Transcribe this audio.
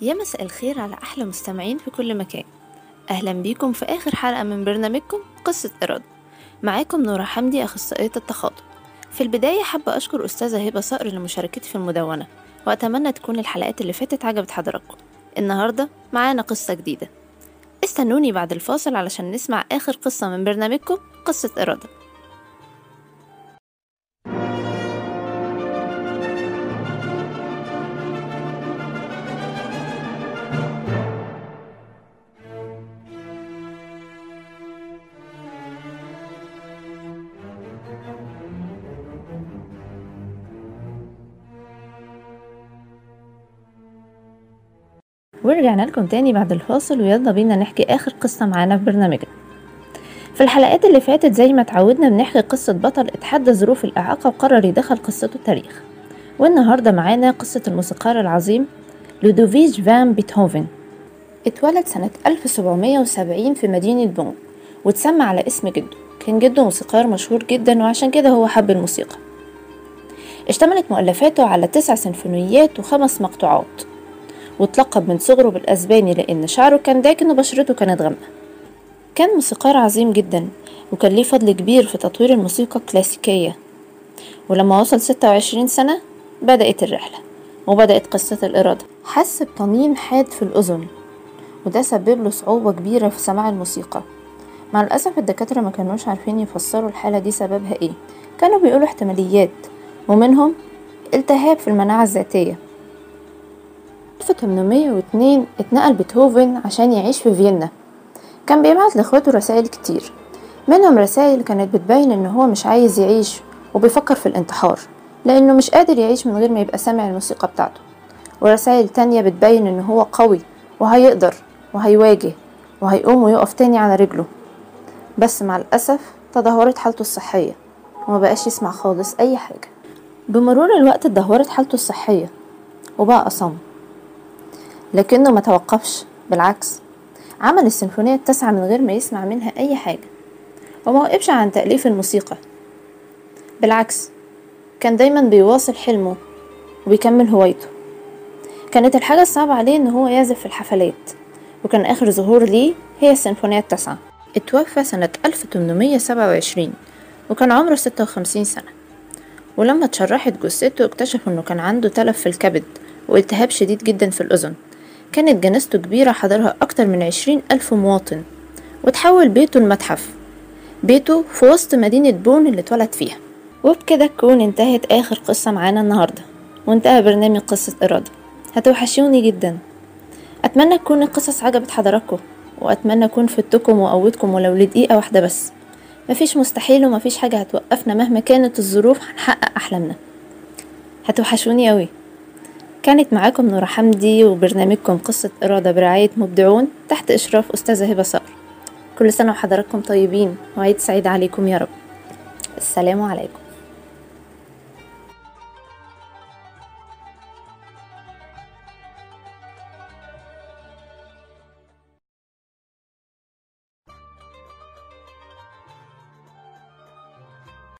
يا مساء الخير على أحلى مستمعين في كل مكان. أهلا بيكم في آخر حلقة من برنامجكم قصة إرادة معاكم نورة حمدي أخصائية التخاطب. في البداية حابة أشكر أستاذة هبة صقر لمشاركتي في المدونة وأتمنى تكون الحلقات اللي فاتت عجبت حضراتكم. النهاردة معانا قصة جديدة. استنوني بعد الفاصل علشان نسمع آخر قصة من برنامجكم قصة إرادة ورجعنا لكم تاني بعد الفاصل ويلا بينا نحكي آخر قصة معانا في برنامجنا. في الحلقات اللي فاتت زي ما اتعودنا بنحكي قصة بطل اتحدى ظروف الإعاقة وقرر يدخل قصته التاريخ. والنهاردة معانا قصة الموسيقار العظيم لودوفيج فان بيتهوفن. اتولد سنة 1770 في مدينة بون واتسمى على اسم جده. كان جده موسيقار مشهور جدا وعشان كده هو حب الموسيقى. اشتملت مؤلفاته على تسع سيمفونيات وخمس مقطوعات. واتلقب من صغره بالأسباني لأن شعره كان داكن وبشرته كانت غامقة. كان موسيقار عظيم جدا وكان ليه فضل كبير في تطوير الموسيقى الكلاسيكية. ولما وصل ستة وعشرين سنة بدأت الرحلة وبدأت قصة الإرادة. حس بطنين حاد في الأذن وده سبب له صعوبة كبيرة في سماع الموسيقى. مع الأسف الدكاترة ما كانوش عارفين يفسروا الحالة دي سببها إيه. كانوا بيقولوا احتماليات ومنهم التهاب في المناعة الذاتية. 1802 اتنقل بيتهوفن عشان يعيش في فيينا. كان بيبعت لاخواته رسائل كتير. منهم رسائل كانت بتبين إن هو مش عايز يعيش وبيفكر في الانتحار لأنه مش قادر يعيش من غير ما يبقى سامع الموسيقى بتاعته. ورسائل تانية بتبين إن هو قوي وهيقدر وهيواجه وهيقوم ويقف تاني على رجله. بس مع الأسف تدهورت حالته الصحية ومبقاش يسمع خالص أي حاجة. بمرور الوقت اتدهورت حالته الصحية وبقى أصم. لكنه ما توقفش. بالعكس عمل السيمفونية التاسعة من غير ما يسمع منها أي حاجة وما وقفش عن تأليف الموسيقى. بالعكس كان دايما بيواصل حلمه وبيكمل هوايته. كانت الحاجة الصعبة عليه إن هو يعزف في الحفلات وكان آخر ظهور ليه هي السيمفونية التاسعة. اتوفى سنة 1827 وكان عمره 56 سنة. ولما اتشرحت جثته اكتشفوا إنه كان عنده تلف في الكبد وإلتهاب شديد جدا في الأذن. كانت جنازته كبيرة حضرها أكتر من عشرين ألف مواطن وتحول بيته المتحف بيته في وسط مدينة بون اللي اتولد فيها. وبكده تكون انتهت آخر قصة معانا النهاردة وانتهى برنامج قصة إرادة. هتوحشوني جدا. أتمنى تكون القصص عجبت حضراتكم وأتمنى أكون فدتكم وقوتكم ولو لدقيقة واحدة بس. مفيش مستحيل ومفيش حاجة هتوقفنا مهما كانت الظروف هنحقق أحلامنا. هتوحشوني أوي. كانت معاكم نورة حمدي وبرنامجكم قصة إرادة برعاية مبدعون تحت إشراف أستاذة هبة صقر. كل سنة وحضراتكم طيبين وعيد سعيد عليكم يا رب. السلام عليكم.